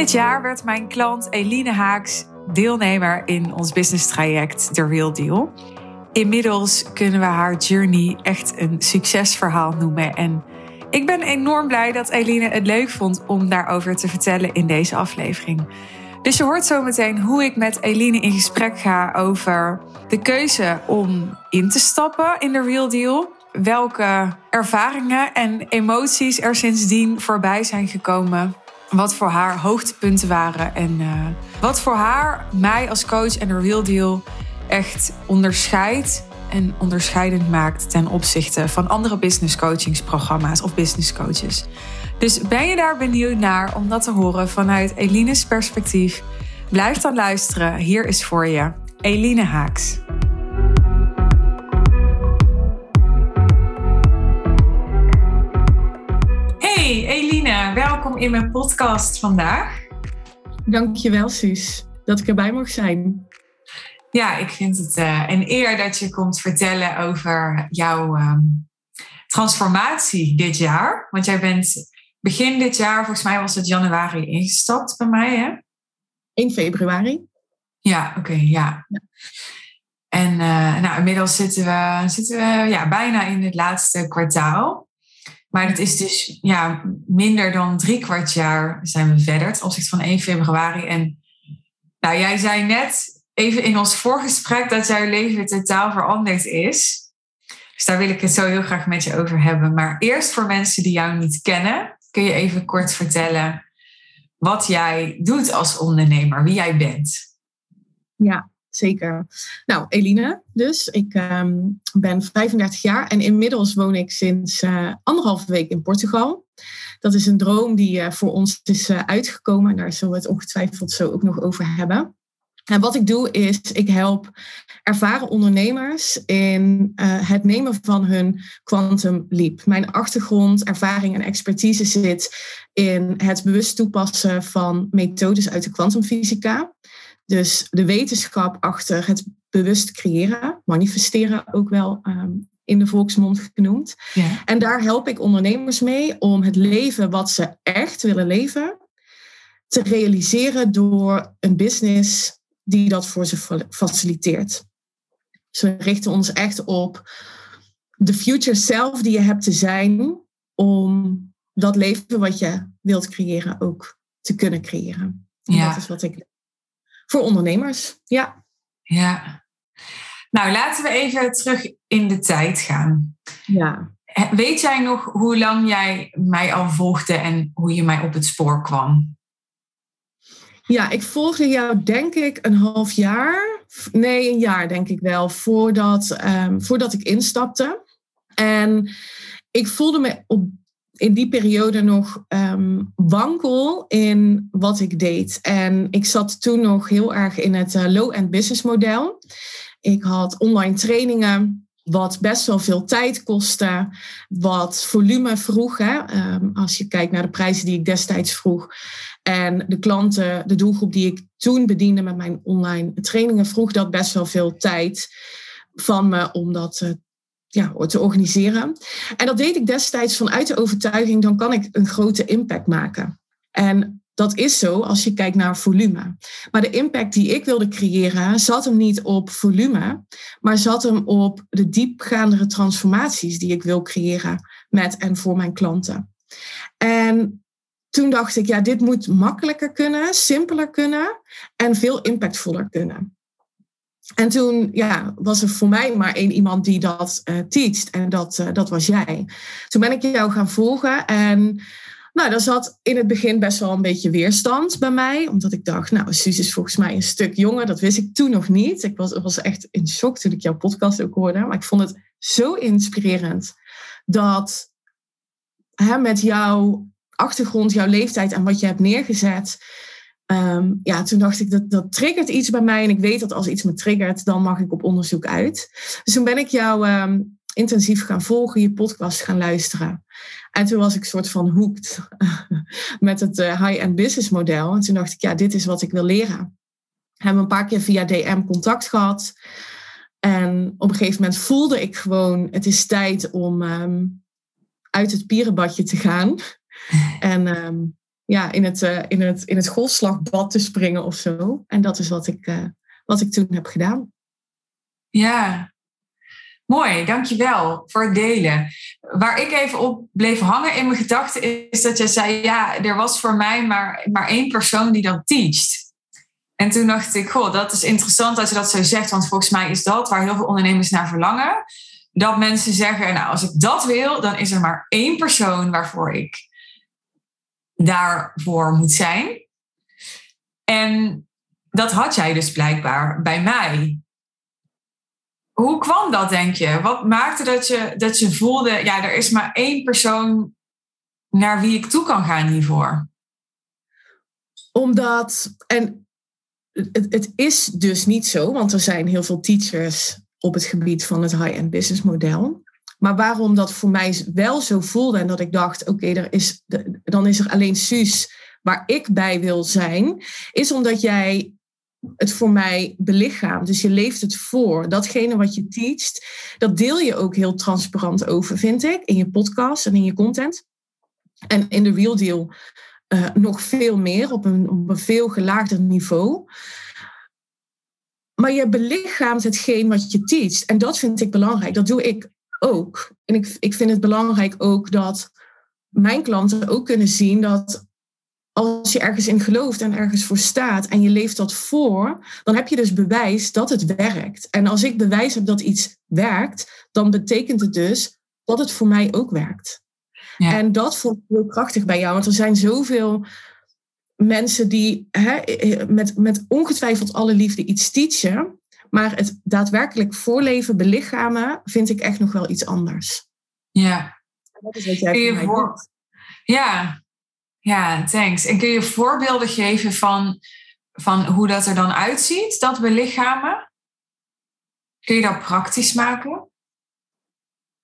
dit jaar werd mijn klant Eline Haaks deelnemer in ons business traject The Real Deal. Inmiddels kunnen we haar journey echt een succesverhaal noemen. En ik ben enorm blij dat Eline het leuk vond om daarover te vertellen in deze aflevering. Dus je hoort zo meteen hoe ik met Eline in gesprek ga over de keuze om in te stappen in de Real Deal. Welke ervaringen en emoties er sindsdien voorbij zijn gekomen. Wat voor haar hoogtepunten waren en uh, wat voor haar, mij als coach en de Real Deal echt onderscheidt en onderscheidend maakt ten opzichte van andere business coachingsprogramma's of business coaches. Dus ben je daar benieuwd naar om dat te horen vanuit Eline's perspectief? Blijf dan luisteren. Hier is voor je Eline Haaks. Hey Eline, welkom in mijn podcast vandaag. Dankjewel Suus, dat ik erbij mag zijn. Ja, ik vind het uh, een eer dat je komt vertellen over jouw um, transformatie dit jaar. Want jij bent begin dit jaar, volgens mij was het januari, ingestapt bij mij, hè? 1 februari. Ja, oké, ja. ja. En uh, nou, inmiddels zitten we, zitten we ja, bijna in het laatste kwartaal. Maar het is dus ja, minder dan drie kwart jaar zijn we verder, ten opzichte van 1 februari. En nou, jij zei net even in ons voorgesprek dat jouw leven totaal veranderd is. Dus daar wil ik het zo heel graag met je over hebben. Maar eerst voor mensen die jou niet kennen, kun je even kort vertellen wat jij doet als ondernemer, wie jij bent? Ja, zeker. Nou, Eline dus. Ik um, ben 35 jaar en inmiddels woon ik sinds uh, anderhalve week in Portugal. Dat is een droom die uh, voor ons is uh, uitgekomen. En daar zullen we het ongetwijfeld zo ook nog over hebben. En wat ik doe is, ik help ervaren ondernemers in het nemen van hun quantum leap. Mijn achtergrond, ervaring en expertise zit in het bewust toepassen van methodes uit de kwantumfysica. Dus de wetenschap achter het bewust creëren, manifesteren ook wel um, in de volksmond genoemd. Ja. En daar help ik ondernemers mee om het leven wat ze echt willen leven te realiseren door een business die dat voor ze faciliteert. Dus we richten ons echt op de future self die je hebt te zijn om dat leven wat je wilt creëren ook te kunnen creëren. ja. Dat is wat ik voor ondernemers. Ja. Ja. Nou, laten we even terug in de tijd gaan. Ja. Weet jij nog hoe lang jij mij al volgde en hoe je mij op het spoor kwam? Ja, ik volgde jou denk ik een half jaar. Nee, een jaar denk ik wel, voordat, um, voordat ik instapte. En ik voelde me op, in die periode nog um, wankel in wat ik deed. En ik zat toen nog heel erg in het uh, low-end business model. Ik had online trainingen wat best wel veel tijd kostte, wat volume vroeg. Hè? Um, als je kijkt naar de prijzen die ik destijds vroeg. En de klanten, de doelgroep die ik toen bediende met mijn online trainingen, vroeg dat best wel veel tijd van me om dat ja, te organiseren. En dat deed ik destijds vanuit de overtuiging, dan kan ik een grote impact maken. En dat is zo als je kijkt naar volume. Maar de impact die ik wilde creëren zat hem niet op volume, maar zat hem op de diepgaandere transformaties die ik wil creëren met en voor mijn klanten. En toen dacht ik, ja, dit moet makkelijker kunnen, simpeler kunnen en veel impactvoller kunnen. En toen ja, was er voor mij maar één iemand die dat uh, teacht en dat, uh, dat was jij. Toen ben ik jou gaan volgen en nou, daar zat in het begin best wel een beetje weerstand bij mij. Omdat ik dacht, nou, Suus is volgens mij een stuk jonger. Dat wist ik toen nog niet. Ik was, was echt in shock toen ik jouw podcast ook hoorde. Maar ik vond het zo inspirerend dat hè, met jouw achtergrond, jouw leeftijd en wat je hebt neergezet. Um, ja, toen dacht ik, dat, dat triggert iets bij mij. En ik weet dat als iets me triggert, dan mag ik op onderzoek uit. Dus toen ben ik jou um, intensief gaan volgen, je podcast gaan luisteren. En toen was ik soort van hoekt met het eh, high-end business model. En toen dacht ik, ja, dit is wat ik wil leren. Hebben een paar keer via DM contact gehad. En op een gegeven moment voelde ik gewoon, het is tijd om um, uit het pierenbadje te gaan. En um, ja, in, het, uh, in, het, in het golfslagbad te springen of zo. En dat is wat ik, uh, wat ik toen heb gedaan. Ja, mooi. Dankjewel voor het delen. Waar ik even op bleef hangen in mijn gedachten is dat je zei... ja, er was voor mij maar, maar één persoon die dat teacht. En toen dacht ik, goh, dat is interessant als je dat zo zegt. Want volgens mij is dat waar heel veel ondernemers naar verlangen. Dat mensen zeggen, nou, als ik dat wil, dan is er maar één persoon waarvoor ik daarvoor moet zijn. En dat had jij dus blijkbaar bij mij. Hoe kwam dat, denk je? Wat maakte dat je, dat je voelde, ja, er is maar één persoon naar wie ik toe kan gaan hiervoor? Omdat, en het, het is dus niet zo, want er zijn heel veel teachers op het gebied van het high-end business model. Maar waarom dat voor mij wel zo voelde en dat ik dacht, oké, is, dan is er alleen Suus waar ik bij wil zijn, is omdat jij het voor mij belichaamt. Dus je leeft het voor. Datgene wat je teacht, dat deel je ook heel transparant over, vind ik, in je podcast en in je content. En in de Real Deal uh, nog veel meer, op een, op een veel gelaagder niveau. Maar je belichaamt hetgeen wat je teacht. En dat vind ik belangrijk. Dat doe ik ook. En ik, ik vind het belangrijk ook dat mijn klanten ook kunnen zien dat als je ergens in gelooft en ergens voor staat en je leeft dat voor, dan heb je dus bewijs dat het werkt. En als ik bewijs heb dat iets werkt, dan betekent het dus dat het voor mij ook werkt. Ja. En dat vond ik heel krachtig bij jou, want er zijn zoveel mensen die hè, met, met ongetwijfeld alle liefde iets teachen, maar het daadwerkelijk voorleven, belichamen, vind ik echt nog wel iets anders. Ja. dat is wat jij voor voor... Ja. ja, thanks. En kun je voorbeelden geven van, van hoe dat er dan uitziet, dat belichamen? Kun je dat praktisch maken?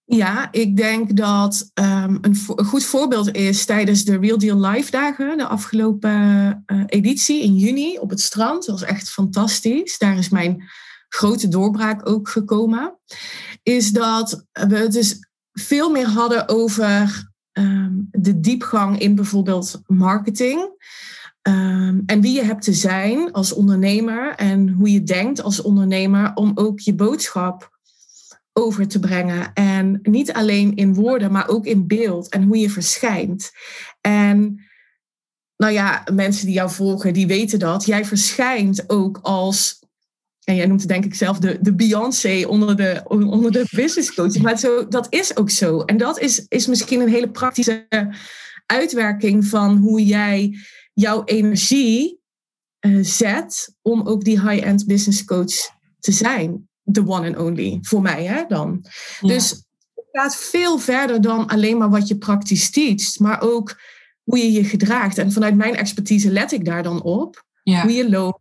Ja, ik denk dat um, een, een, goed voorbeeld is tijdens de Real Deal Live dagen, de afgelopen uh, editie in juni op het strand. Dat was echt fantastisch. Daar is mijn grote doorbraak ook gekomen, is dat we het dus veel meer hadden over ehm, de diepgang in bijvoorbeeld marketing. Um, en wie je hebt te zijn als ondernemer en hoe je denkt als ondernemer om ook je boodschap over te brengen. En niet alleen in woorden, maar ook in beeld en hoe je verschijnt. En nou ja, mensen die jou volgen, die weten dat. Jij verschijnt ook als en jij noemt het denk ik zelf de, de Beyoncé onder de, onder de business coaches. Maar zo, dat is ook zo. En dat is, is misschien een hele praktische uitwerking van hoe jij jouw energie uh, zet om ook die high-end business coach te zijn. The one and only, voor mij hè, dan. Dus het gaat veel verder dan alleen maar wat je praktisch teacht, maar ook hoe je je gedraagt. En vanuit mijn expertise let ik daar dan op. Hoe je loopt,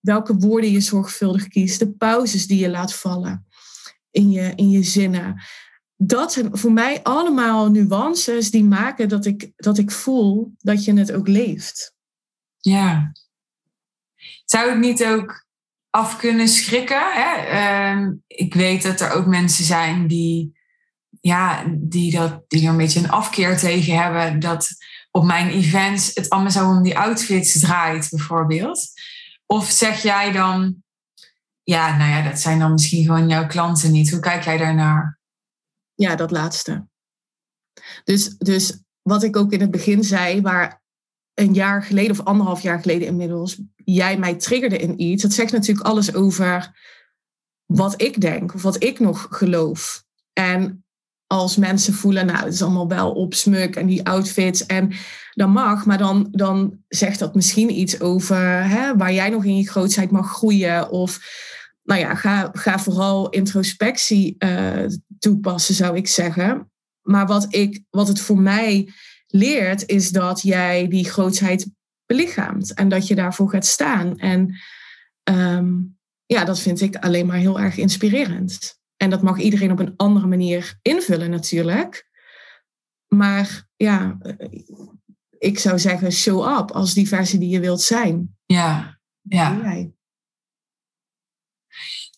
welke woorden je zorgvuldig kiest, de pauzes die je laat vallen in je, in je zinnen. Dat zijn voor mij allemaal nuances die maken dat ik, dat ik voel dat je het ook leeft. Ja. Zou ik niet ook af kunnen schrikken? Hè? Ehm, ik weet dat er ook mensen zijn die, ja, die, dat, die er een beetje een afkeer tegen hebben. Dat op mijn events het allemaal zo om die outfits draait, bijvoorbeeld. Of zeg jij dan, ja, nou ja, dat zijn dan misschien gewoon jouw klanten niet. Hoe kijk jij daarnaar? Ja, dat laatste. Dus, dus wat ik ook in het begin zei, waar een jaar geleden of anderhalf jaar geleden inmiddels jij mij triggerde in iets, dat zegt natuurlijk alles over wat ik denk of wat ik nog geloof. En als mensen voelen, nou, het is allemaal wel op smuk en die outfits en dat mag, maar dan, dan zegt dat misschien iets over hè, waar jij nog in je grootheid mag groeien. Of nou ja, ga, ga vooral introspectie uh, toepassen, zou ik zeggen. Maar wat, ik, wat het voor mij leert, is dat jij die grootheid belichaamt en dat je daarvoor gaat staan. En um, ja, dat vind ik alleen maar heel erg inspirerend. En dat mag iedereen op een andere manier invullen natuurlijk. Maar ja, ik zou zeggen, show up als die versie die je wilt zijn. Ja, ja.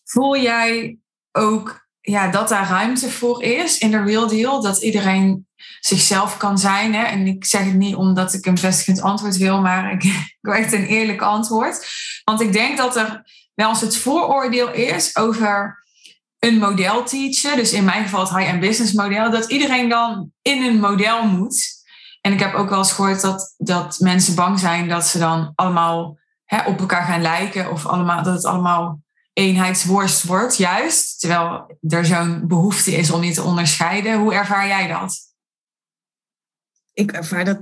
Voel jij ook ja, dat daar ruimte voor is in de real deal. Dat iedereen zichzelf kan zijn. Hè? En ik zeg het niet omdat ik een bevestigend antwoord wil, maar ik, ik wil echt een eerlijk antwoord. Want ik denk dat er wel eens het vooroordeel is over een model teachen. Dus in mijn geval het high-end business model. Dat iedereen dan in een model moet. En ik heb ook wel eens gehoord dat, dat mensen bang zijn dat ze dan allemaal hè, op elkaar gaan lijken. Of allemaal, dat het allemaal eenheidsworst wordt, juist. Terwijl er zo'n behoefte is om je te onderscheiden. Hoe ervaar jij dat? Ik ervaar dat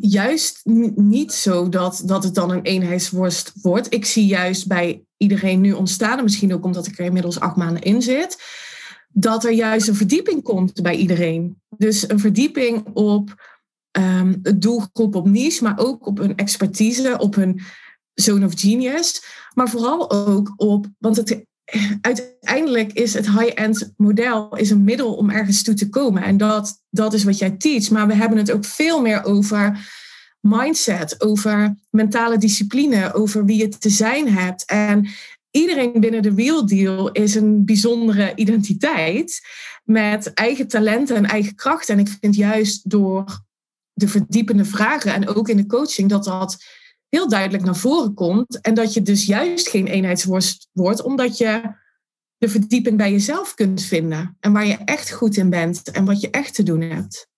juist niet zo dat, dat het dan een eenheidsworst wordt. Ik zie juist bij iedereen nu ontstaan, en misschien ook omdat ik er inmiddels acht maanden in zit, dat er juist een verdieping komt bij iedereen. Dus een verdieping op um, het doelgroep op niche, maar ook op hun expertise, op hun zone of genius. Maar vooral ook op, want het, uiteindelijk is het high-end model is een middel om ergens toe te komen. En dat, dat is wat jij teach. Maar we hebben het ook veel meer over mindset, over mentale discipline, over wie je te zijn hebt. En iedereen binnen de Real Deal is een bijzondere identiteit met eigen talenten en eigen krachten. En ik vind juist door de verdiepende vragen en ook in de coaching dat dat heel duidelijk naar voren komt. En dat je dus juist geen eenheidsworst wordt, omdat je de verdieping bij jezelf kunt vinden. En waar je echt goed in bent en wat je echt te doen hebt.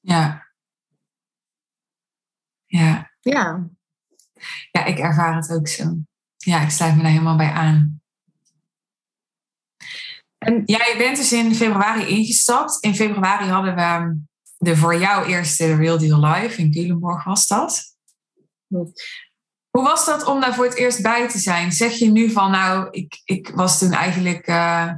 Ja. Ja. Ja. Ja, ik ervaar het ook zo. Ja, ik sluit me daar helemaal bij aan. En ja, je bent dus in februari ingestapt. In februari hadden we de voor jou eerste Real Deal Live in Culemborg was dat. Hoe was dat om daar voor het eerst bij te zijn? Zeg je nu van, nou, ik, ik was toen eigenlijk uh,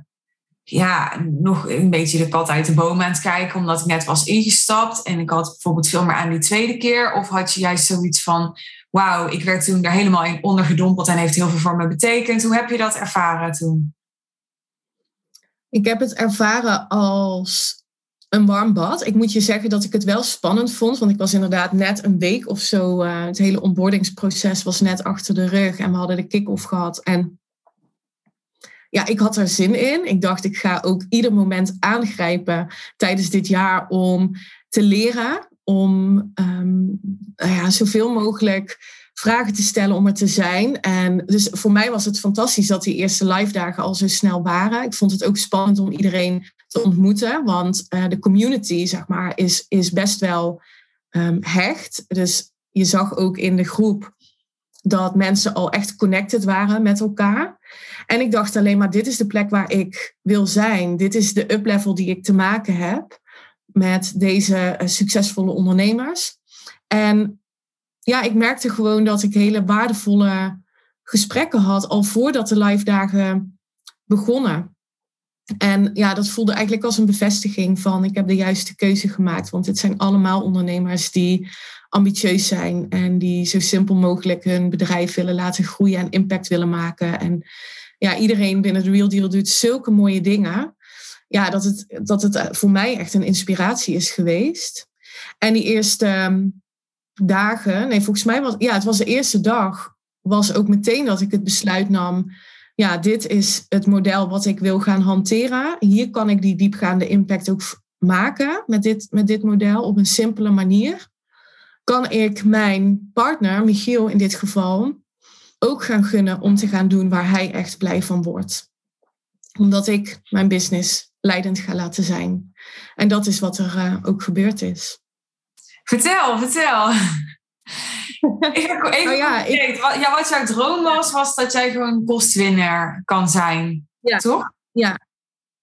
ja, nog een beetje de kat uit de boom aan het kijken, omdat ik net was ingestapt en ik had bijvoorbeeld veel meer aan die tweede keer? Of had je juist zoiets van, wauw, ik werd toen daar helemaal in ondergedompeld en heeft heel veel voor me betekend. Hoe heb je dat ervaren toen? Ik heb het ervaren als een warm bad. Ik moet je zeggen dat ik het wel spannend vond, want ik was inderdaad net een week of zo. Uh, het hele onboardingsproces was net achter de rug en we hadden de kick-off gehad. En ja, ik had er zin in. Ik dacht, ik ga ook ieder moment aangrijpen tijdens dit jaar om te leren, om um, ja, zoveel mogelijk vragen te stellen om er te zijn. En dus voor mij was het fantastisch dat die eerste live dagen al zo snel waren. Ik vond het ook spannend om iedereen te ontmoeten. Want uh, de community, zeg maar, is, is best wel um, hecht. Dus je zag ook in de groep dat mensen al echt connected waren met elkaar. En ik dacht alleen maar, dit is de plek waar ik wil zijn. Dit is de uplevel die ik te maken heb met deze uh, succesvolle ondernemers. En ja, ik merkte gewoon dat ik hele waardevolle gesprekken had al voordat de live dagen begonnen. En ja, dat voelde eigenlijk als een bevestiging van ik heb de juiste keuze gemaakt. Want het zijn allemaal ondernemers die ambitieus zijn en die zo simpel mogelijk hun bedrijf willen laten groeien en impact willen maken. En ja, iedereen binnen de Real Deal doet zulke mooie dingen. Ja, dat het, dat het voor mij echt een inspiratie is geweest. En die eerste ehm, dagen, nee, volgens mij was ja, het was de eerste dag, was ook meteen dat ik het besluit nam ja, dit is het model wat ik wil gaan hanteren. Hier kan ik die diepgaande impact ook maken met dit, met dit model op een simpele manier. Kan ik mijn partner, Michiel in dit geval, ook gaan gunnen om te gaan doen waar hij echt blij van wordt. Omdat ik mijn business leidend ga laten zijn. En dat is wat er uh, ook gebeurd is. Vertel, vertel. Even, oh ja, ik... ja, wat jouw droom was, was dat jij gewoon kostwinner kan zijn. Ja. Toch? Ja,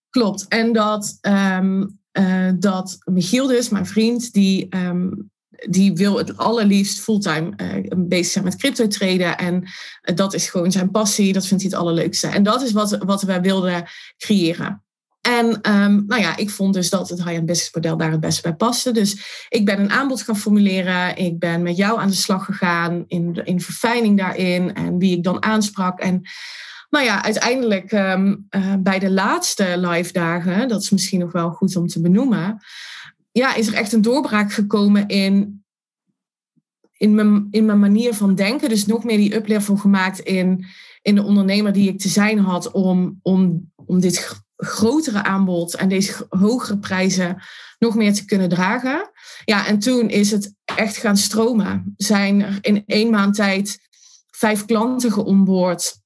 klopt. En dat, um, uh, dat Michiel dus, mijn vriend, die, um, die wil het allerliefst fulltime uh, bezig zijn met crypto traden. En uh, dat is gewoon zijn passie. Dat vindt hij het allerleukste. En dat is wat, wat wij wilden creëren. En um, nou ja, ik vond dus dat het high-end business model daar het beste bij paste. Dus ik ben een aanbod gaan formuleren. Ik ben met jou aan de slag gegaan in, in verfijning daarin en wie ik dan aansprak. En nou ja, uiteindelijk um, uh, bij de laatste live dagen, dat is misschien nog wel goed om te benoemen, ja, is er echt een doorbraak gekomen in, in, mijn, in mijn manier van denken. Dus nog meer die uplevel gemaakt in, in de ondernemer die ik te zijn had om, om, om dit grotere aanbod en deze hogere prijzen nog meer te kunnen dragen. Ja, en toen is het echt gaan stromen. Zijn er in één maand tijd vijf klanten geonboord.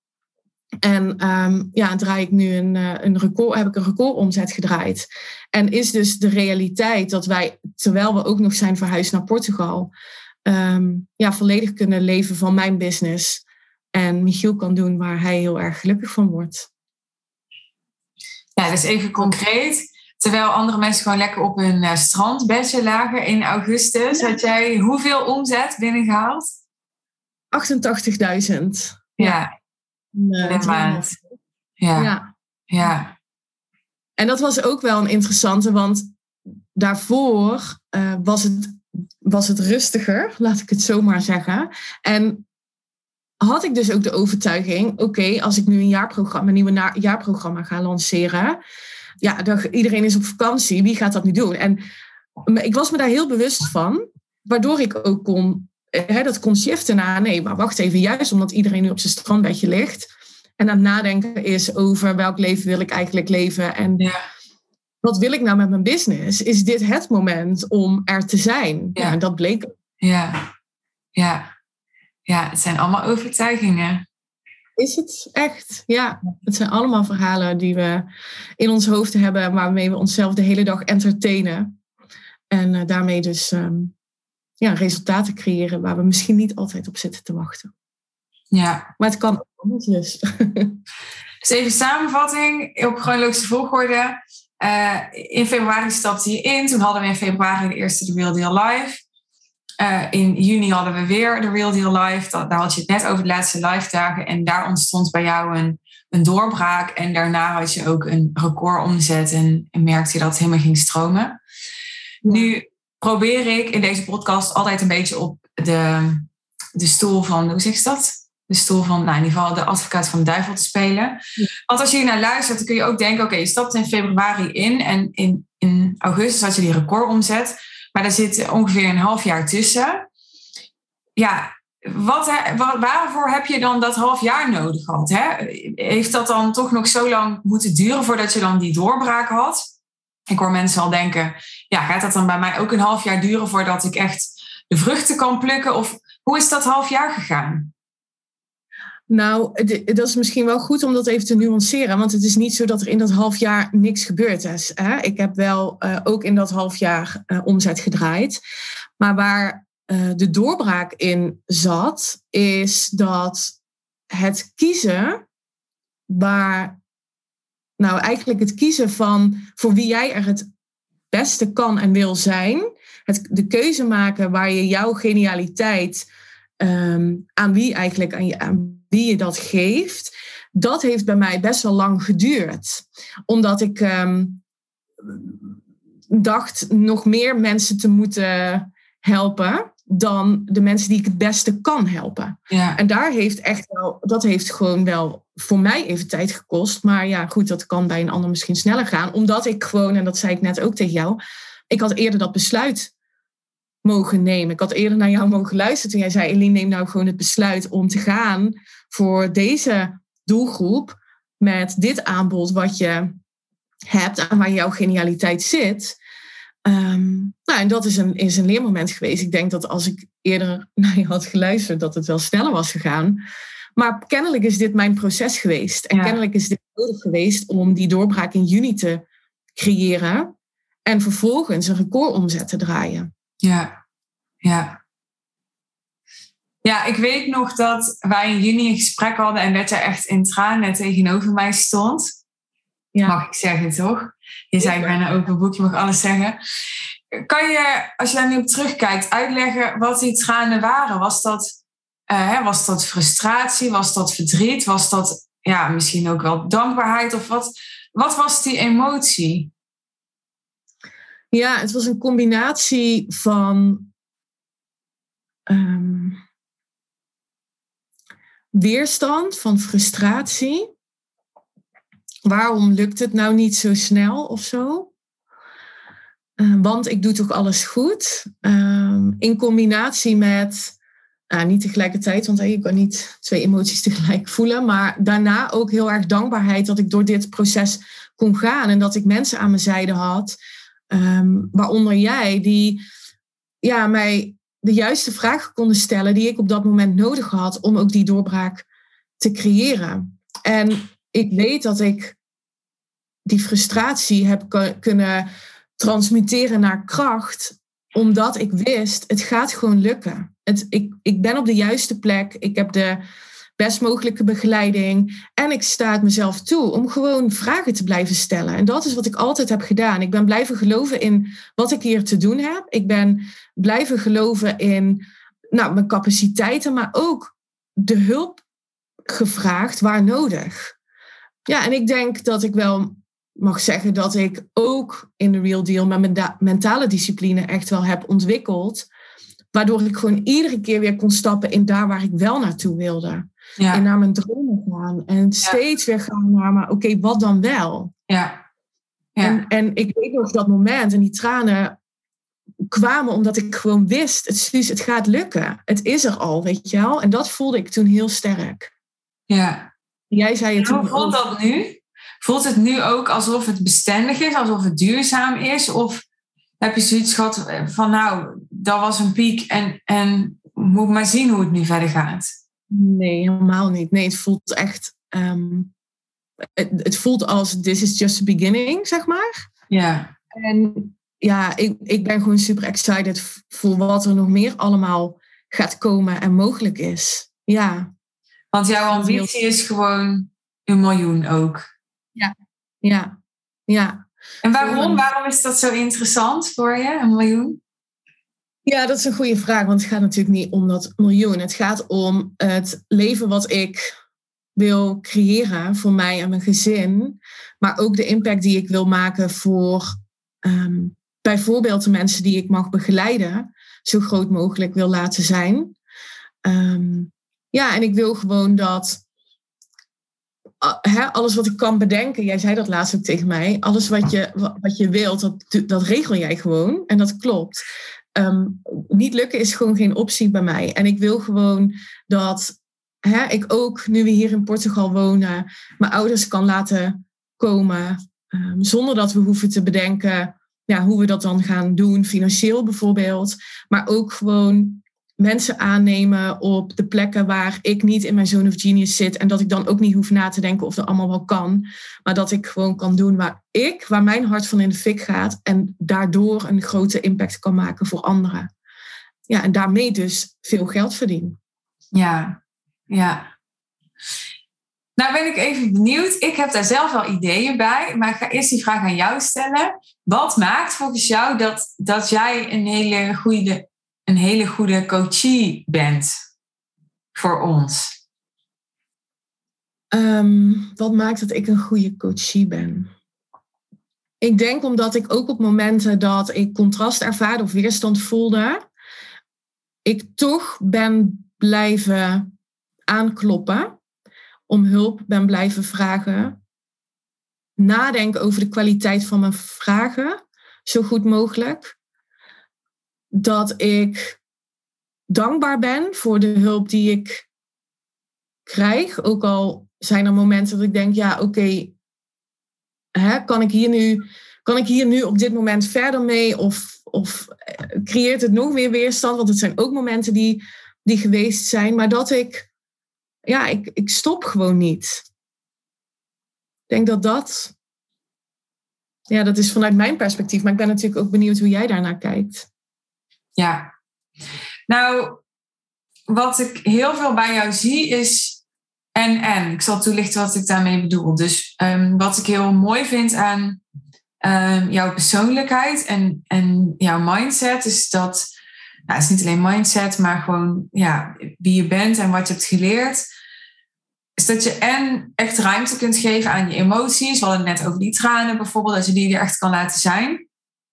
En um, ja, draai ik nu een, eh, een record, heb ik een recordomzet gedraaid. En is dus de realiteit dat wij, terwijl we ook nog zijn verhuisd naar Portugal, um, ja, volledig kunnen leven van mijn business. En Michiel kan doen waar hij heel erg gelukkig van wordt. Ja, dus even concreet. Terwijl andere mensen gewoon lekker op hun uh, strandbedje lagen in augustus, had jij hoeveel omzet binnengehaald? 88.000. Ja. Uh, maand. Ja. ja. ja. En dat was ook wel een interessante, want daarvoor uh, was, het, was het rustiger, laat ik het zo maar zeggen. En had ik dus ook de overtuiging, oké, als ik nu een jaarprogramma, een nieuwe jaarprogramma ga lanceren, ja, dan, iedereen is op vakantie, wie gaat dat nu doen? En ik was me daar heel bewust van, waardoor ik ook kon, hè, dat kon shiften naar, nee, maar wacht even, juist omdat iedereen nu op zijn strandbedje ligt en aan het nadenken is over welk leven wil ik eigenlijk leven en ja. wat wil ik nou met mijn business, is dit het moment om er te zijn? Ja, en dat bleek. Ja, ja. Ja, het zijn allemaal overtuigingen. Is het echt? Ja, het zijn allemaal verhalen die we in ons hoofd hebben, waarmee we onszelf de hele dag entertainen. En uh, daarmee dus um, ja, resultaten creëren waar we misschien niet altijd op zitten te wachten. Ja. Maar het kan ook anders dus. Dus even samenvatting op chronologische volgorde. Uh, in februari stapte je in. Toen hadden we in februari de eerste The Real Deal Live. Uh, in juni hadden we weer de Real Deal Live. daar had je het net over de laatste live dagen. En daar ontstond bij jou een, een doorbraak. En daarna had je ook een record omzet. En, en merkte je dat het helemaal ging stromen. Nu probeer ik in deze podcast altijd een beetje op de, de stoel van, hoe zeg je dat? De stoel van, nou in ieder geval de advocaat van de duivel te spelen. Want als je hier naar luistert, dan kun je ook denken, oké, je stapt in februari in. En in, in augustus had je die recordomzet. Maar daar zit ongeveer een half jaar tussen. Ja, wat, waarvoor heb je dan dat half jaar nodig gehad? Hè? Heeft dat dan toch nog zo lang moeten duren voordat je dan die doorbraak had? Ik hoor mensen al denken, ja, gaat dat dan bij mij ook een half jaar duren voordat ik echt de vruchten kan plukken? Of hoe is dat half jaar gegaan? Nou, dat is misschien wel goed om dat even te nuanceren. Want het is niet zo dat er in dat half jaar niks gebeurd is. Hè? Ik heb wel uh, ook in dat half jaar uh, omzet gedraaid. Maar waar uh, de doorbraak in zat, is dat het kiezen waar. Nou, eigenlijk het kiezen van voor wie jij er het beste kan en wil zijn. Het, de keuze maken waar je jouw genialiteit. Um, aan wie eigenlijk aan je, aan wie je dat geeft, dat heeft bij mij best wel lang geduurd. Omdat ik um, dacht nog meer mensen te moeten helpen dan de mensen die ik het beste kan helpen. Ja. En daar heeft echt wel, dat heeft gewoon wel voor mij even tijd gekost. Maar ja, goed, dat kan bij een ander misschien sneller gaan. Omdat ik gewoon, en dat zei ik net ook tegen jou, ik had eerder dat besluit mogen nemen. Ik had eerder naar jou mogen luisteren toen jij zei, Eline, neem nou gewoon het besluit om te gaan voor deze doelgroep met dit aanbod wat je hebt en waar jouw genialiteit zit. Um, nou, en dat is een, is een leermoment geweest. Ik denk dat als ik eerder naar je had geluisterd, dat het wel sneller was gegaan. Maar kennelijk is dit mijn proces geweest. En kennelijk is dit nodig geweest om die doorbraak in juni te creëren. En vervolgens een recordomzet te draaien. Ja, ja. Ja, ik weet nog dat wij in juni een gesprek hadden en dat jij echt in tranen tegenover mij stond. Ja. Mag ik zeggen, toch? Je zei bijna open boek, je mag alles zeggen. Kan je, als je daar nu op terugkijkt, uitleggen wat die tranen waren? Was dat, uh, was dat frustratie? Was dat verdriet? Was dat ja, misschien ook wel dankbaarheid? Of wat, wat was die emotie? Ja, het was een combinatie van um, weerstand, van frustratie. Waarom lukt het nou niet zo snel of zo? Uh, want ik doe toch alles goed. Uh, in combinatie met, uh, niet tegelijkertijd, want hey, ik kan niet twee emoties tegelijk voelen, maar daarna ook heel erg dankbaarheid dat ik door dit proces kon gaan en dat ik mensen aan mijn zijde had, um, waaronder jij, die ja, mij de juiste vragen konden stellen die ik op dat moment nodig had om ook die doorbraak te creëren. En ik weet dat ik die frustratie heb kunnen transmuteren naar kracht, omdat ik wist, het gaat gewoon lukken. Het, ik, ik ben op de juiste plek, ik heb de best mogelijke begeleiding en ik sta het mezelf toe om gewoon vragen te blijven stellen. En dat is wat ik altijd heb gedaan. Ik ben blijven geloven in wat ik hier te doen heb. Ik ben blijven geloven in nou, mijn capaciteiten, maar ook de hulp gevraagd waar nodig. Ja, en ik denk dat ik wel mag zeggen dat ik ook in de Real Deal mijn mentale discipline echt wel heb ontwikkeld. Waardoor ik gewoon iedere keer weer kon stappen in daar waar ik wel naartoe wilde. Ja. En naar mijn dromen gaan. En steeds weer gaan naar, maar oké, wat dan wel? Ja. ja. En, en ik weet nog dat moment en die tranen kwamen omdat ik gewoon wist, het, het gaat lukken. Het is er al, weet je wel. En dat voelde ik toen heel sterk. Ja. Jij zei het Hoe voelt dat nu? Voelt het nu ook alsof het bestendig is, alsof het duurzaam is? Of heb je zoiets gehad van, nou, dat was een piek en, en moet maar zien hoe het nu verder gaat? Nee, helemaal niet. Nee, het voelt echt, ehm, het, het, voelt als this is just the beginning, zeg maar. Ja. En ja, ik, ik ben gewoon super excited voor wat er nog meer allemaal gaat komen en mogelijk is. Ja. Want jouw ambitie is gewoon een miljoen ook. Ja, ja, ja. En waarom? Waarom is dat zo interessant voor je, een miljoen? Ja, dat is een goede vraag, want het gaat natuurlijk niet om dat miljoen. Het gaat om het leven wat ik wil creëren voor mij en mijn gezin, maar ook de impact die ik wil maken voor ehm, bijvoorbeeld de mensen die ik mag begeleiden, zo groot mogelijk wil laten zijn. Ehm, ja, en ik wil gewoon dat alles wat ik kan bedenken, jij zei dat laatst ook tegen mij, alles wat je, wat je wilt, dat, dat regel jij gewoon. En dat klopt. Ehm, niet lukken is gewoon geen optie bij mij. En ik wil gewoon dat hè, ik ook, nu we hier in Portugal wonen, mijn ouders kan laten komen. Ehm, zonder dat we hoeven te bedenken ja, hoe we dat dan gaan doen, financieel bijvoorbeeld. Maar ook gewoon mensen aannemen op de plekken waar ik niet in mijn zone of genius zit. En dat ik dan ook niet hoef na te denken of dat allemaal wel kan. Maar dat ik gewoon kan doen waar ik, waar mijn hart van in de fik gaat. En daardoor een grote impact kan maken voor anderen. Ja, en daarmee dus veel geld verdienen. Ja, ja. Nou ben ik even benieuwd. Ik heb daar zelf wel ideeën bij. Maar ik ga eerst die vraag aan jou stellen. Wat maakt volgens jou dat, dat jij een hele goede een hele goede coachie bent voor ons? Ehm, wat maakt dat ik een goede coachie ben? Ik denk omdat ik ook op momenten dat ik contrast ervaarde of weerstand voelde, ik toch ben blijven aankloppen, om hulp ben blijven vragen, nadenken over de kwaliteit van mijn vragen, zo goed mogelijk dat ik dankbaar ben voor de hulp die ik krijg. Ook al zijn er momenten dat ik denk, ja, oké, kan ik hier nu, kan ik hier nu op dit moment verder mee? Of, of eh, creëert het nog meer weerstand? Want het zijn ook momenten die, die geweest zijn. Maar dat ik, ja, ik, ik stop gewoon niet. Ik denk dat dat, ja, dat is vanuit mijn perspectief. Maar ik ben natuurlijk ook benieuwd hoe jij daarnaar kijkt. Ja. Nou, wat ik heel veel bij jou zie is en en. Ik zal toelichten wat ik daarmee bedoel. Dus ehm, wat ik heel mooi vind aan um, jouw persoonlijkheid en, en jouw mindset is dat, nou, is niet alleen mindset, maar gewoon ja, wie je bent en wat je hebt geleerd. Is dat je en echt ruimte kunt geven aan je emoties. We hadden het net over die tranen bijvoorbeeld, dat je die er echt kan laten zijn.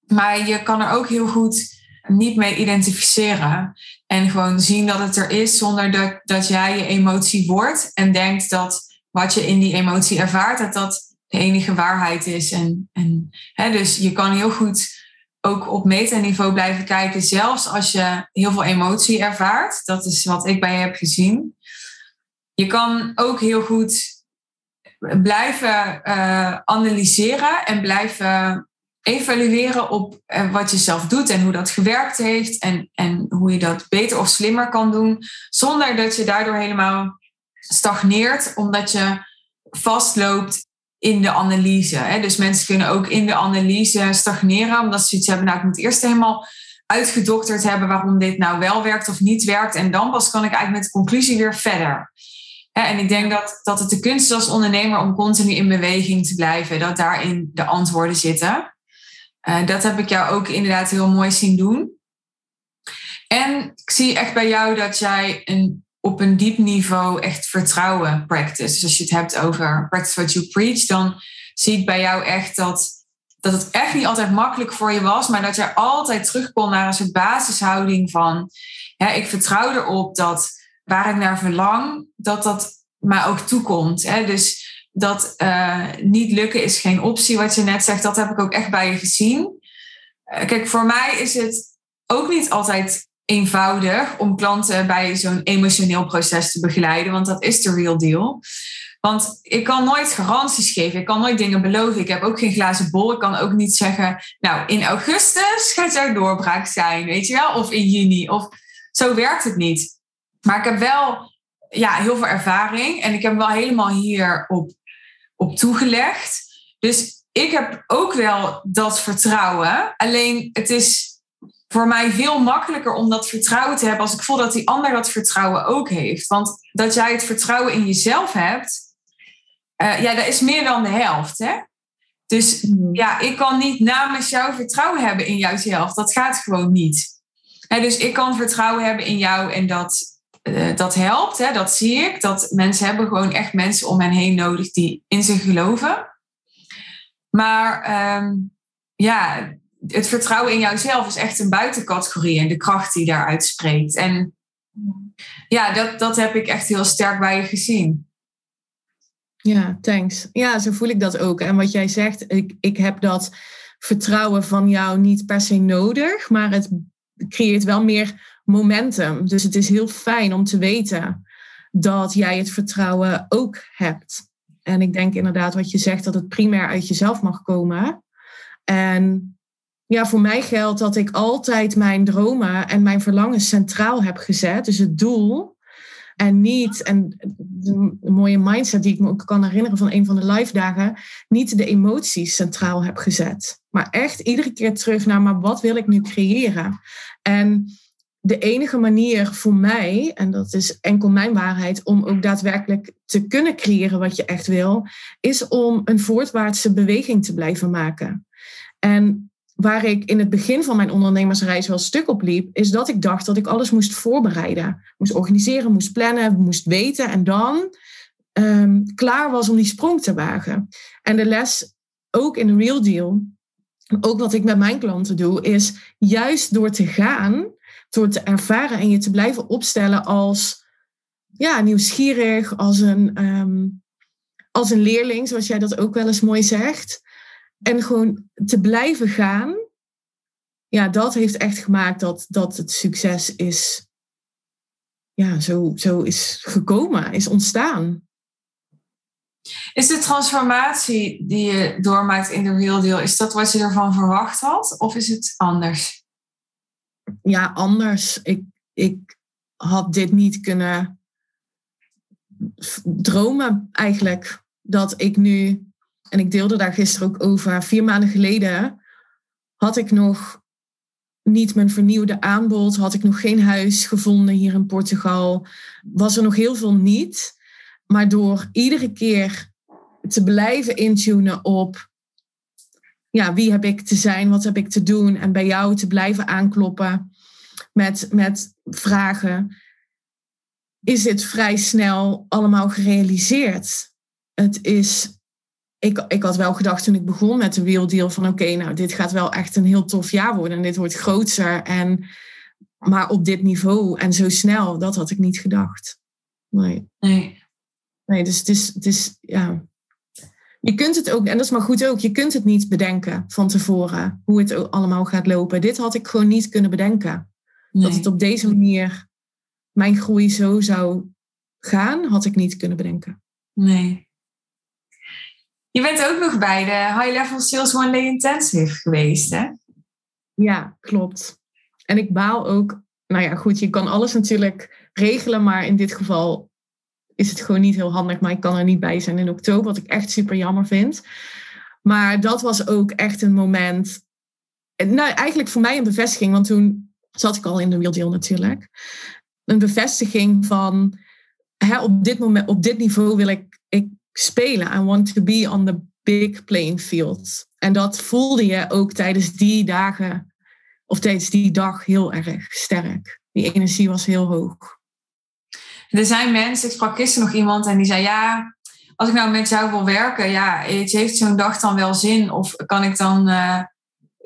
Maar je kan er ook heel goed niet mee identificeren. En gewoon zien dat het er is zonder dat, dat jij je emotie wordt. En denkt dat wat je in die emotie ervaart, dat dat de enige waarheid is. En, en, hè, dus je kan heel goed ook op metaniveau blijven kijken, zelfs als je heel veel emotie ervaart. Dat is wat ik bij je heb gezien. Je kan ook heel goed blijven uh, analyseren en blijven evalueren op uh, wat je zelf doet en hoe dat gewerkt heeft en, en hoe je dat beter of slimmer kan doen, zonder dat je daardoor helemaal stagneert, omdat je vastloopt in de analyse. Dus mensen kunnen ook in de analyse stagneren, omdat ze iets hebben, nou ik moet eerst helemaal uitgedokterd hebben waarom dit nou wel werkt of niet werkt. En dan pas kan ik eigenlijk met de conclusie weer verder. En ik denk dat, dat het de kunst is als ondernemer om continu in beweging te blijven. Dat daarin de antwoorden zitten. Uh, dat heb ik jou ook inderdaad heel mooi zien doen. En ik zie echt bij jou dat jij een, op een diep niveau echt vertrouwen practice. Dus als je het hebt over practice what you preach, dan zie ik bij jou echt dat dat het echt niet altijd makkelijk voor je was, maar dat je altijd terug kon naar een soort basishouding van, ik vertrouw erop dat waar ik naar verlang, dat dat mij ook toekomt. Hè? Dus dat uh, niet lukken is geen optie, wat je net zegt, dat heb ik ook echt bij je gezien. Uh, kijk, voor mij is het ook niet altijd eenvoudig om klanten bij zo'n emotioneel proces te begeleiden, want dat is de real deal. Want ik kan nooit garanties geven. Ik kan nooit dingen beloven. Ik heb ook geen glazen bol. Ik kan ook niet zeggen, nou, in augustus gaat jouw doorbraak zijn, weet je wel? Of in juni. Of zo werkt het niet. Maar ik heb wel ja, heel veel ervaring. En ik heb wel helemaal hier op, toegelegd. Dus ik heb ook wel dat vertrouwen. Alleen het is voor mij veel makkelijker om dat vertrouwen te hebben als ik voel dat die ander dat vertrouwen ook heeft. Want dat jij het vertrouwen in jezelf hebt, uh, ja, dat is meer dan de helft. Hè? Dus hmm. ja, ik kan niet namens jou vertrouwen hebben in jouzelf. Dat gaat gewoon niet. Hè, dus ik kan vertrouwen hebben in jou en dat, uh, dat helpt. Hè? Dat zie ik. Dat mensen hebben gewoon echt mensen om hen heen nodig die in zich geloven. Maar um, ja, het vertrouwen in jouzelf is echt een buitencategorie en de kracht die daaruit spreekt. En ja, dat, dat heb ik echt heel sterk bij je gezien. Ja, thanks. Ja, zo voel ik dat ook. En wat jij zegt, ik, ik heb dat vertrouwen van jou niet per se nodig, maar het creëert wel meer momentum. Dus het is heel fijn om te weten dat jij het vertrouwen ook hebt. En ik denk inderdaad wat je zegt, dat het primair uit jezelf mag komen. En ja, voor mij geldt dat ik altijd mijn dromen en mijn verlangens centraal heb gezet. Dus het doel en niet, en een mooie mindset die ik me ook kan herinneren van een van de live dagen, niet de emoties centraal heb gezet. Maar echt iedere keer terug naar, maar wat wil ik nu creëren? En de enige manier voor mij, en dat is enkel mijn waarheid, om ook daadwerkelijk te kunnen creëren wat je echt wil, is om een voortwaartse beweging te blijven maken. En waar ik in het begin van mijn ondernemersreis wel stuk op liep, is dat ik dacht dat ik alles moest voorbereiden. Moest organiseren, moest plannen, moest weten en dan um, klaar was om die sprong te wagen. En de les, ook in de Real Deal, ook wat ik met mijn klanten doe, is juist door te gaan, door te ervaren en je te blijven opstellen als ja, nieuwsgierig, als een, um, als een leerling, zoals jij dat ook wel eens mooi zegt. En gewoon te blijven gaan, ja, dat heeft echt gemaakt dat, dat het succes is, ja, zo, zo is gekomen, is ontstaan. Is de transformatie die je doormaakt in de Real Deal, is dat wat je ervan verwacht had? Of is het anders? Ja, anders. Ik, ik had dit niet kunnen dromen eigenlijk. Dat ik nu en ik deelde daar gisteren ook over, vier maanden geleden had ik nog niet mijn vernieuwde aanbod, had ik nog geen huis gevonden hier in Portugal, was er nog heel veel niet. Maar door iedere keer te blijven intunen op ja, wie heb ik te zijn, wat heb ik te doen en bij jou te blijven aankloppen met, met vragen, is dit vrij snel allemaal gerealiseerd. Het is ik, ik had wel gedacht toen ik begon met de Real Deal van oké, nou dit gaat wel echt een heel tof jaar worden en dit wordt groter. En, maar op dit niveau en zo snel, dat had ik niet gedacht. Nee. Nee. Nee, dus het is, het is ja. Je kunt het ook, en dat is maar goed ook, je kunt het niet bedenken van tevoren hoe het allemaal gaat lopen. Dit had ik gewoon niet kunnen bedenken. Dat het op deze manier mijn groei zo zou gaan, had ik niet kunnen bedenken. Nee. Je bent ook nog bij de High Level Sales One Day Intensive geweest, hè? Ja, klopt. En ik baal ook, nou ja, goed, je kan alles natuurlijk regelen, maar in dit geval is het gewoon niet heel handig. Maar ik kan er niet bij zijn in oktober, wat ik echt super jammer vind. Maar dat was ook echt een moment. Nou, eigenlijk voor mij een bevestiging, want toen zat ik al in de Real Deal natuurlijk. Een bevestiging van hè, op, dit moment, op dit niveau wil ik, ik spelen. I want to be on the big playing field. En dat voelde je ook tijdens die dagen of tijdens die dag heel erg sterk. Die energie was heel hoog. Er zijn mensen, ik sprak gisteren nog iemand en die zei: Ja, als ik nou met jou wil werken, ja, heeft zo'n dag dan wel zin? Of kan ik dan uh,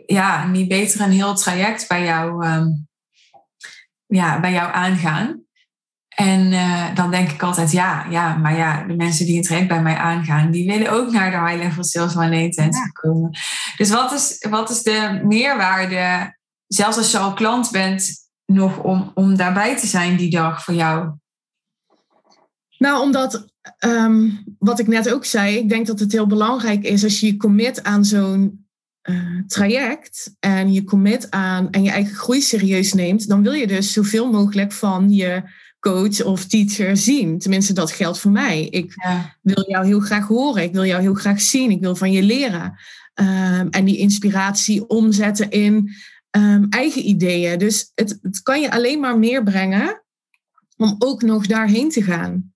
ja, niet beter een heel traject bij jou, um, ja, bij jou aangaan? En uh, dan denk ik altijd, ja, ja, maar ja, de mensen die het traject bij mij aangaan, die willen ook naar de High Level Sales Intensive komen. Dus wat is, wat is de meerwaarde, zelfs als je al klant bent, nog om, om daarbij te zijn die dag voor jou? Nou, omdat, um, wat ik net ook zei, ik denk dat het heel belangrijk is als je je commit aan zo'n uh, traject en je commit aan en je eigen groei serieus neemt, dan wil je dus zoveel mogelijk van je coach of teacher zien. Tenminste, dat geldt voor mij. Ik wil jou heel graag horen. Ik wil jou heel graag zien. Ik wil van je leren. Um, en die inspiratie omzetten in um, eigen ideeën. Dus het, het kan je alleen maar meer brengen om ook nog daarheen te gaan.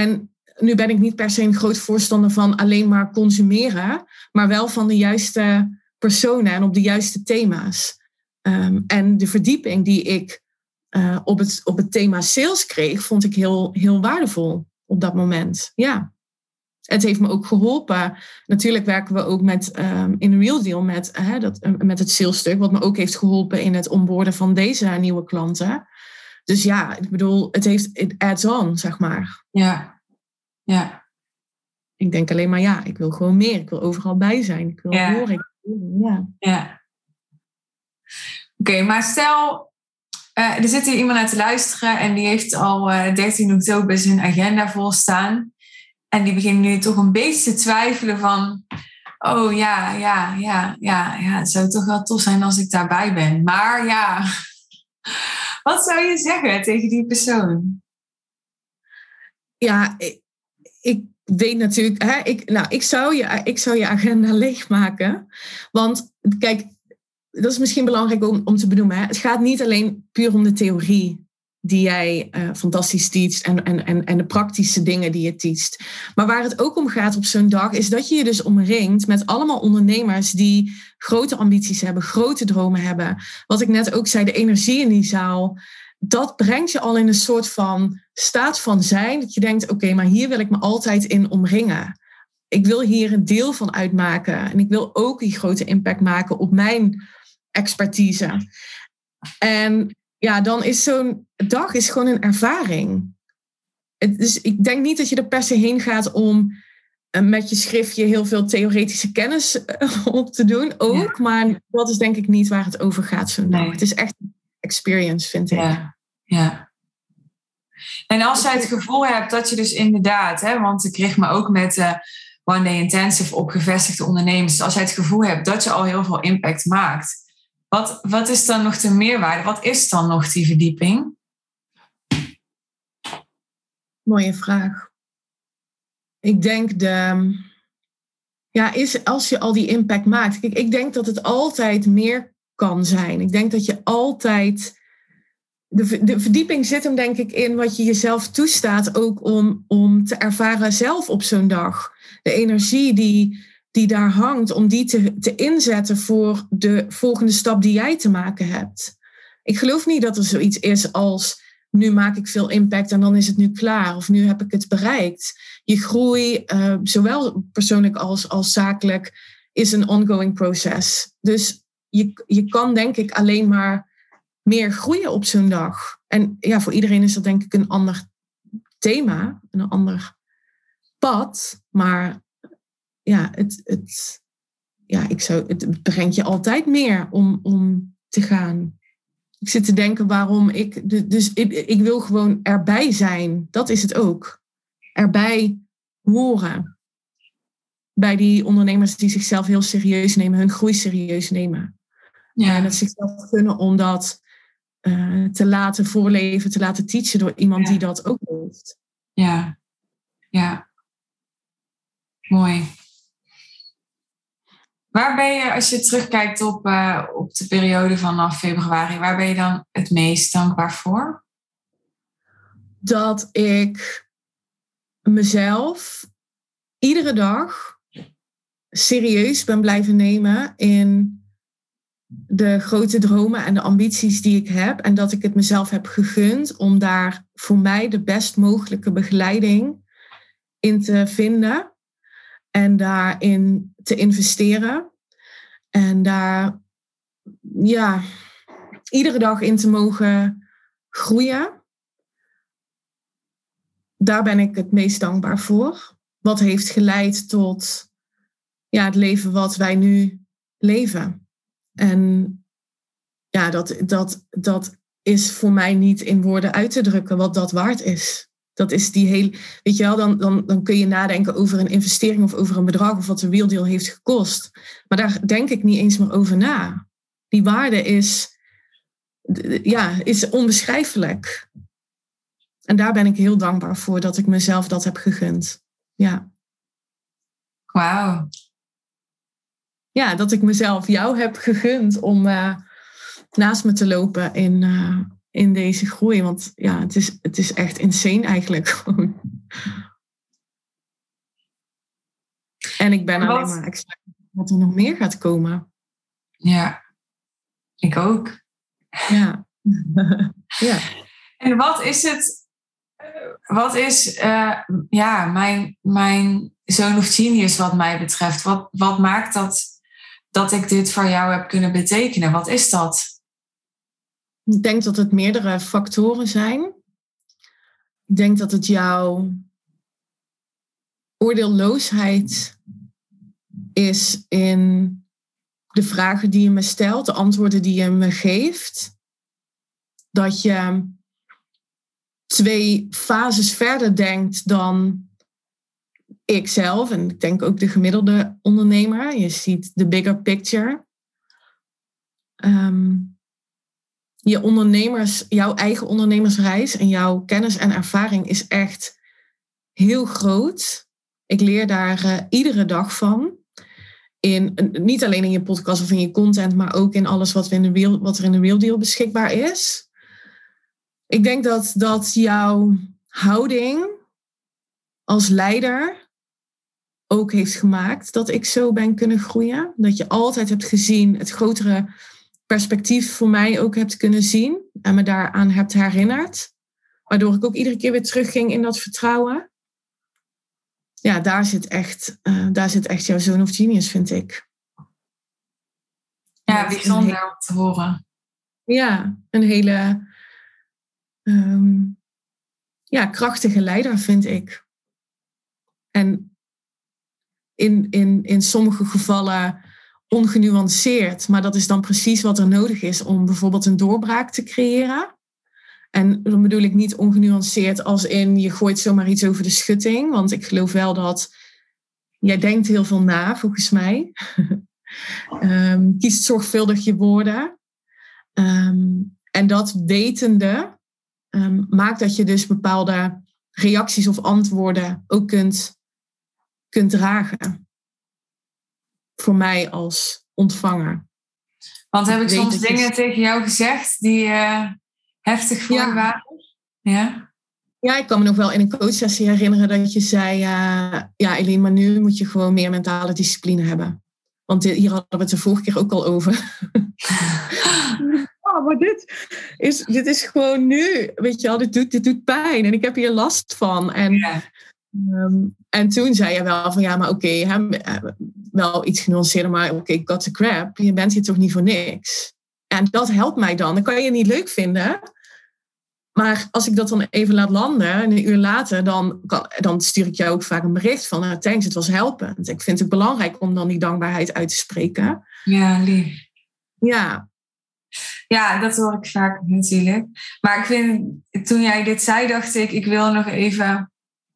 En nu ben ik niet per se een groot voorstander van alleen maar consumeren, maar wel van de juiste personen en op de juiste thema's. Um, en de verdieping die ik uh, op, het, op het thema sales kreeg, vond ik heel, heel waardevol op dat moment. Ja. Het heeft me ook geholpen. Natuurlijk werken we ook met um, in Real Deal met, dat, met het salesstuk, wat me ook heeft geholpen in het onboorden van deze nieuwe klanten. Dus ja, ik bedoel, het heeft het adds on, zeg maar. Ja, ja. Ik denk alleen maar ja, ik wil gewoon meer. Ik wil overal bij zijn. Ik wil ja. horen. Ja. ja. Oké, okay, maar stel uh, er zit hier iemand naar te luisteren en die heeft al uh, 13 oktober zijn agenda vol staan. En die begint nu toch een beetje te twijfelen van... Oh ja, ja, ja, ja, ja, het zou toch wel tof zijn als ik daarbij ben. Maar ja, wat zou je zeggen tegen die persoon? Ja, ik, ik weet natuurlijk... Hè, ik, nou, ik, zou je, ik zou je agenda leegmaken. Want kijk, dat is misschien belangrijk om, om te benoemen. Het gaat niet alleen puur om de theorie die jij uh, fantastisch teacht en, en, en, en de praktische dingen die je teacht. Maar waar het ook om gaat op zo'n dag, is dat je je dus omringt met allemaal ondernemers die grote ambities hebben, grote dromen hebben. Wat ik net ook zei, de energie in die zaal, dat brengt je al in een soort van staat van zijn. Dat je denkt, oké, maar hier wil ik me altijd in omringen. Ik wil hier een deel van uitmaken. En ik wil ook die grote impact maken op mijn expertise. En ja, dan is zo'n dag is gewoon een ervaring. Dus ik denk niet dat je er per se heen gaat om eh, met je schriftje heel veel theoretische kennis eh, op te doen. Ook, maar dat is denk ik niet waar het over gaat zo'n dag. Het is echt experience, vind ik. Ja. ja. En als jij het gevoel hebt dat je dus inderdaad, hè, want ik kreeg me ook met uh, One Day Intensive op gevestigde ondernemers. Als jij het gevoel hebt dat je al heel veel impact maakt, wat, wat is dan nog de meerwaarde? Wat is dan nog die verdieping? Mooie vraag. Ik denk de. Ja, is als je al die impact maakt. Kijk, ik denk dat het altijd meer kan zijn. Ik denk dat je altijd. De, de verdieping zit hem denk ik in wat je jezelf toestaat ook om, om te ervaren zelf op zo'n dag. De energie die, die daar hangt, om die te, te inzetten voor de volgende stap die jij te maken hebt. Ik geloof niet dat er zoiets is als nu maak ik veel impact en dan is het nu klaar of nu heb ik het bereikt. Je groei, uh, zowel persoonlijk als, als zakelijk, is een ongoing proces. Dus je, je kan denk ik alleen maar meer groeien op zo'n dag. En ja, voor iedereen is dat denk ik een ander thema, een ander pad. Maar ja, het, het, ja, ik zou, het brengt je altijd meer om, om te gaan. Ik zit te denken waarom ik. Dus ik, ik wil gewoon erbij zijn. Dat is het ook. Erbij horen. bij die ondernemers die zichzelf heel serieus nemen, hun groei serieus nemen. Ja. En het zichzelf kunnen om dat uh, te laten voorleven, te laten teachen door iemand die dat ook heeft. Ja, ja. Mooi. Waar ben je, als je terugkijkt op, uh, op de periode vanaf februari, waar ben je dan het meest dankbaar voor? Dat ik mezelf iedere dag serieus ben blijven nemen in de grote dromen en de ambities die ik heb. En dat ik het mezelf heb gegund om daar voor mij de best mogelijke begeleiding in te vinden. En daarin te investeren. En daar ja, iedere dag in te mogen groeien. Daar ben ik het meest dankbaar voor. Wat heeft geleid tot ja, het leven wat wij nu leven. En ja, dat, dat, dat is voor mij niet in woorden uit te drukken wat dat waard is. Dat is die hele, weet je wel, dan, dan, dan kun je nadenken over een investering of over een bedrag of wat de wheeldeal heeft gekost. Maar daar denk ik niet eens meer over na. Die waarde is, ja, is onbeschrijfelijk. En daar ben ik heel dankbaar voor dat ik mezelf dat heb gegund. Ja. Wauw ja, dat ik mezelf jou heb gegund om uh, naast me te lopen in, uh, in deze groei. Want ja, het is, het is echt insane eigenlijk gewoon. En ik ben alleen maar excited wat er nog meer gaat komen. Ja, ik ook. Ja. ja. En wat is het, wat is uh, ja, mijn, mijn zoon of genius wat mij betreft? Wat, wat maakt dat dat ik dit voor jou heb kunnen betekenen? Wat is dat? Ik denk dat het meerdere factoren zijn. Ik denk dat het jouw oordeelloosheid is in de vragen die je me stelt, de antwoorden die je me geeft. Dat je twee fases verder denkt dan ik zelf en ik denk ook de gemiddelde ondernemer. Je ziet de bigger picture. Ehm, je ondernemers, jouw eigen ondernemersreis en jouw kennis en ervaring is echt heel groot. Ik leer daar uh, iedere dag van. In, niet alleen in je podcast of in je content, maar ook in alles wat, in de wereld, wat er in de werelddeel beschikbaar is. Ik denk dat, dat jouw houding als leider ook heeft gemaakt dat ik zo ben kunnen groeien. Dat je altijd hebt gezien, het grotere perspectief voor mij ook hebt kunnen zien en me daaraan hebt herinnerd. Waardoor ik ook iedere keer weer terugging in dat vertrouwen. Ja, daar zit echt, uh, daar zit echt jouw zoon of genius, vind ik. Ja, bijzonder om te horen. Ja, een hele um, ja, krachtige leider, vind ik. En in, in, in sommige gevallen ongenuanceerd. Maar dat is dan precies wat er nodig is om bijvoorbeeld een doorbraak te creëren. En dan bedoel ik niet ongenuanceerd als in je gooit zomaar iets over de schutting. Want ik geloof wel dat jij denkt heel veel na, volgens mij. um, kiest zorgvuldig je woorden. Ehm, en dat wetende um, maakt dat je dus bepaalde reacties of antwoorden ook kunt kunt dragen. Voor mij als ontvanger. Want heb ik soms dingen tegen jou gezegd die uh, heftig voor je waren? Ja. Ja, ik kan me nog wel in een coachsessie herinneren dat je zei: uh, Ja, Eline, maar nu moet je gewoon meer mentale discipline hebben. Want hier hadden we het de vorige keer ook al over. oh, maar dit is, dit is gewoon nu. Weet je wel, dit doet, dit doet pijn en ik heb hier last van. En ja. Ehm, en toen zei je wel van ja, maar oké, okay, wel iets genuanceerder, maar oké, okay, got the crap. Je bent hier toch niet voor niks. En dat helpt mij dan. Dan kan je niet leuk vinden. Maar als ik dat dan even laat landen, een uur later, dan, kan, dan stuur ik jou ook vaak een bericht van nou, thanks, het was helpend. Ik vind het belangrijk om dan die dankbaarheid uit te spreken. Ja, lief. Ja. Ja, dat hoor ik vaak natuurlijk. Maar ik vind, toen jij dit zei, dacht ik, ik wil nog even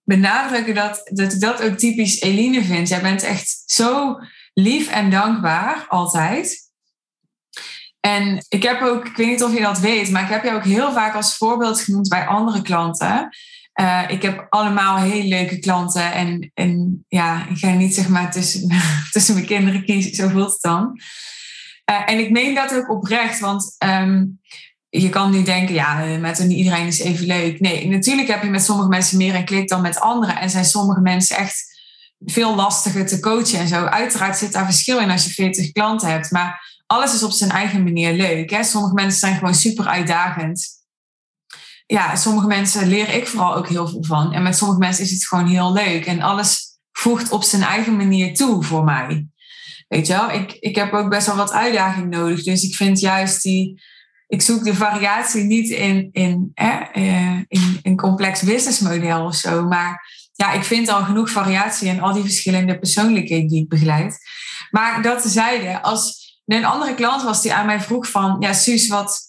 benadrukken dat, dat ik dat ook typisch Eline vind. Jij bent echt zo lief en dankbaar, altijd. En ik heb ook, ik weet niet of je dat weet, maar ik heb je ook heel vaak als voorbeeld genoemd bij andere klanten. Uh, ik heb allemaal heel leuke klanten en, en ja, ik ga niet zeg maar tussen, tussen mijn kinderen kiezen, zo voelt het dan. Uh, en ik meen dat ook oprecht, want um, je kan nu denken, ja, met iedereen is even leuk. Nee, natuurlijk heb je met sommige mensen meer een klik dan met anderen. En zijn sommige mensen echt veel lastiger te coachen en zo. Uiteraard zit daar verschil in als je 40 klanten hebt. Maar alles is op zijn eigen manier leuk. Hè? Sommige mensen zijn gewoon super uitdagend. Ja, sommige mensen leer ik vooral ook heel veel van. En met sommige mensen is het gewoon heel leuk. En alles voegt op zijn eigen manier toe voor mij. Weet je wel, ik, ik heb ook best wel wat uitdaging nodig. Dus ik vind juist die. Ik zoek de variatie niet in, in, eh, in een complex businessmodel of zo. Maar ja, ik vind al genoeg variatie in al die verschillende persoonlijkheden die ik begeleid. Maar dat tezijde, als een andere klant was die aan mij vroeg van, ja Suus, wat,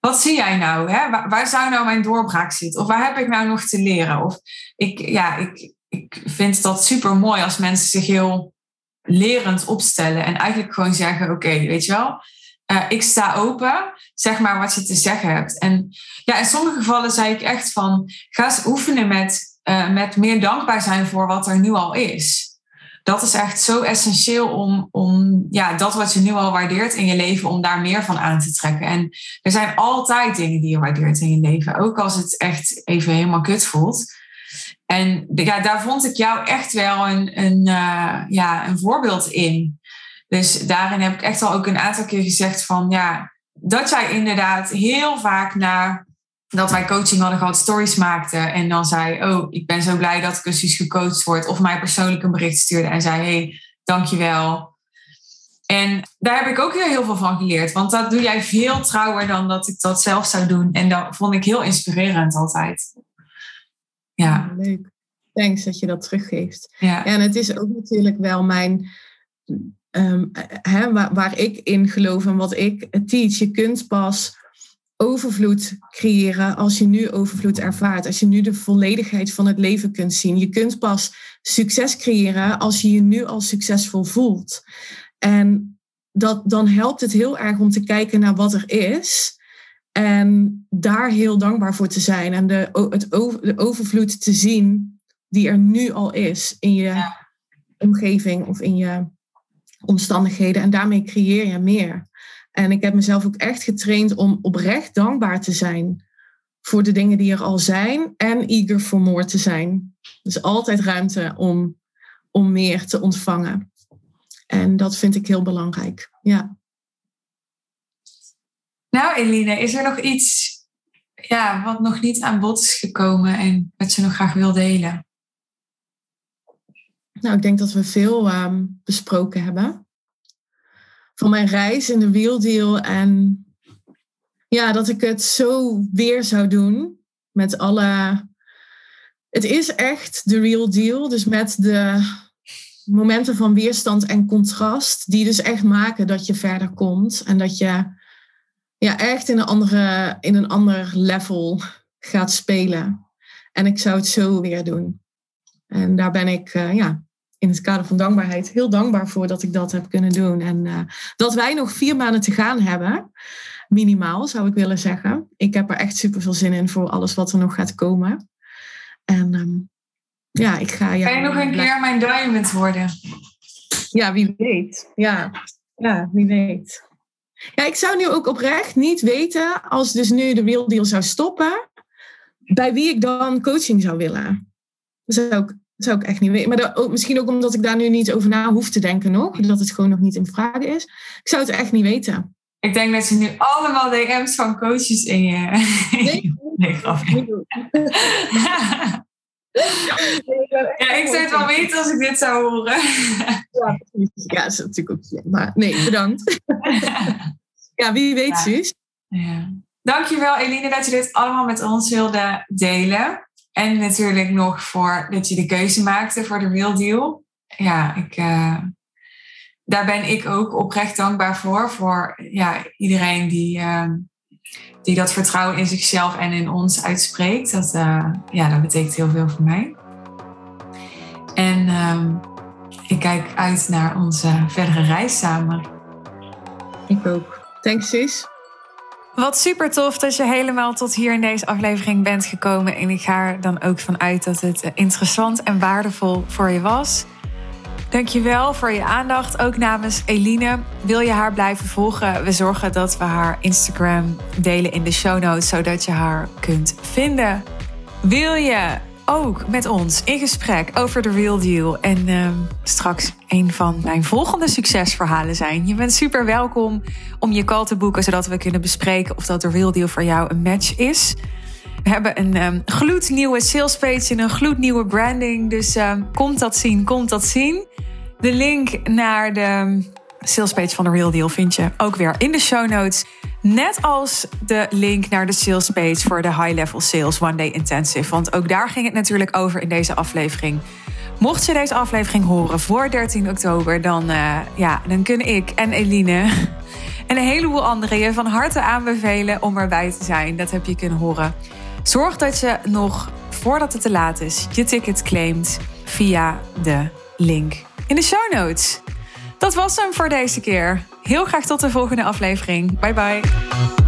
wat zie jij nou? Hè? Waar, waar, zou nou mijn doorbraak zitten? Of waar heb ik nou nog te leren? Of ik, ja, ik, ik vind dat super mooi als mensen zich heel lerend opstellen en eigenlijk gewoon zeggen, oké, weet je wel, uh, ik sta open, zeg maar wat je te zeggen hebt. En ja, in sommige gevallen zei ik echt van, ga eens oefenen met, uh, met meer dankbaar zijn voor wat er nu al is dat is echt zo essentieel om, om ja, dat wat je nu al waardeert in je leven, om daar meer van aan te trekken. En er zijn altijd dingen die je waardeert in je leven, ook als het echt even helemaal kut voelt. En ja, daar vond ik jou echt wel een, een, uh, ja, een voorbeeld in. Dus daarin heb ik echt al ook een aantal keer gezegd van ja, dat jij inderdaad heel vaak naar dat wij coaching hadden gehad, stories maakten. En dan zei, oh, ik ben zo blij dat ik dus gecoacht word. Of mij persoonlijk een bericht stuurde en zei, hey, dankjewel. En daar heb ik ook heel, heel veel van geleerd. Want dat doe jij veel trouwer dan dat ik dat zelf zou doen. En dat vond ik heel inspirerend altijd. Ja. Leuk. Thanks dat je dat teruggeeft. Ja. En het is ook natuurlijk wel mijn... Um, hè, waar, waar ik in geloof en wat ik teach. Je kunt pas overvloed creëren als je nu overvloed ervaart. Als je nu de volledigheid van het leven kunt zien. Je kunt pas succes creëren als je je nu al succesvol voelt. En dat, dan helpt het heel erg om te kijken naar wat er is. En daar heel dankbaar voor te zijn. En de, het over, de overvloed te zien die er nu al is in je omgeving of in je omstandigheden. En daarmee creëer je meer. En ik heb mezelf ook echt getraind om oprecht dankbaar te zijn voor de dingen die er al zijn en eager for more te zijn. Dus altijd ruimte om, om meer te ontvangen. En dat vind ik heel belangrijk. Ja. Nou, Eline, is er nog iets ja, wat nog niet aan bod is gekomen en wat je nog graag wil delen? Nou, ik denk dat we veel uh, besproken hebben van mijn reis in de wieldeal. En ja, dat ik het zo weer zou doen met alle. Het is echt de real deal. Dus met de momenten van weerstand en contrast, die dus echt maken dat je verder komt. En dat je ja, echt in een, andere, in een ander level gaat spelen. En ik zou het zo weer doen. En daar ben ik, uh, ja, in het kader van dankbaarheid heel dankbaar voor dat ik dat heb kunnen doen. En uh, dat wij nog vier maanden te gaan hebben, minimaal zou ik willen zeggen. Ik heb er echt super veel zin in voor alles wat er nog gaat komen. En um, ja, ik ga. Ja, kan je nog een keer mijn diamond worden? Ja, wie weet. Ja, ja wie weet. Ja, ik zou nu ook oprecht niet weten, als dus nu de Real Deal zou stoppen, bij wie ik dan coaching zou willen. Dat zou ik dat zou ik echt niet weten. Maar dat, ook, misschien ook omdat ik daar nu niet over na hoef te denken nog. Dat het gewoon nog niet in vraag is. Ik zou het echt niet weten. Ik denk dat je nu allemaal DM's van coaches in je... Nee, nee ja, ik zou het wel weten als ik dit zou horen. ja, Ja, dat is natuurlijk ook slim. Maar nee, bedankt. ja, wie weet, ja. Suus. Ja. Dankjewel Eline dat je dit allemaal met ons wilde delen. En natuurlijk nog voor dat je de keuze maakte voor de Real Deal. Ja, ik, uh, daar ben ik ook oprecht dankbaar voor. Voor ja, iedereen die, uh, die dat vertrouwen in zichzelf en in ons uitspreekt. Dat, ja, dat betekent heel veel voor mij. En ehm, ik kijk uit naar onze verdere reis samen. Ik ook. Thanks, sis. Wat super tof dat je helemaal tot hier in deze aflevering bent gekomen. En ik ga er dan ook vanuit dat het interessant en waardevol voor je was. Dankjewel voor je aandacht, ook namens Eline. Wil je haar blijven volgen? We zorgen dat we haar Instagram delen in de show notes, zodat je haar kunt vinden. Wil je ook met ons in gesprek over de Real Deal. En uh, straks een van mijn volgende succesverhalen zijn. Je bent super welkom om je call te boeken, zodat we kunnen bespreken of dat de Real Deal voor jou een match is. We hebben een um, gloednieuwe salespage en een gloednieuwe branding. Dus uh, komt dat zien, komt dat zien. De link naar de salespage van de Real Deal vind je ook weer in de show notes. Net als de link naar de sales page voor de High Level Sales One Day Intensive. Want ook daar ging het natuurlijk over in deze aflevering. Mocht je deze aflevering horen voor 13 oktober, dan, uh, ja, dan kun ik en Eline en een heleboel anderen je van harte aanbevelen om erbij te zijn. Dat heb je kunnen horen. Zorg dat je nog voordat het te laat is je ticket claimt via de link in de show notes. Dat was hem voor deze keer. Heel graag tot de volgende aflevering. Bye bye.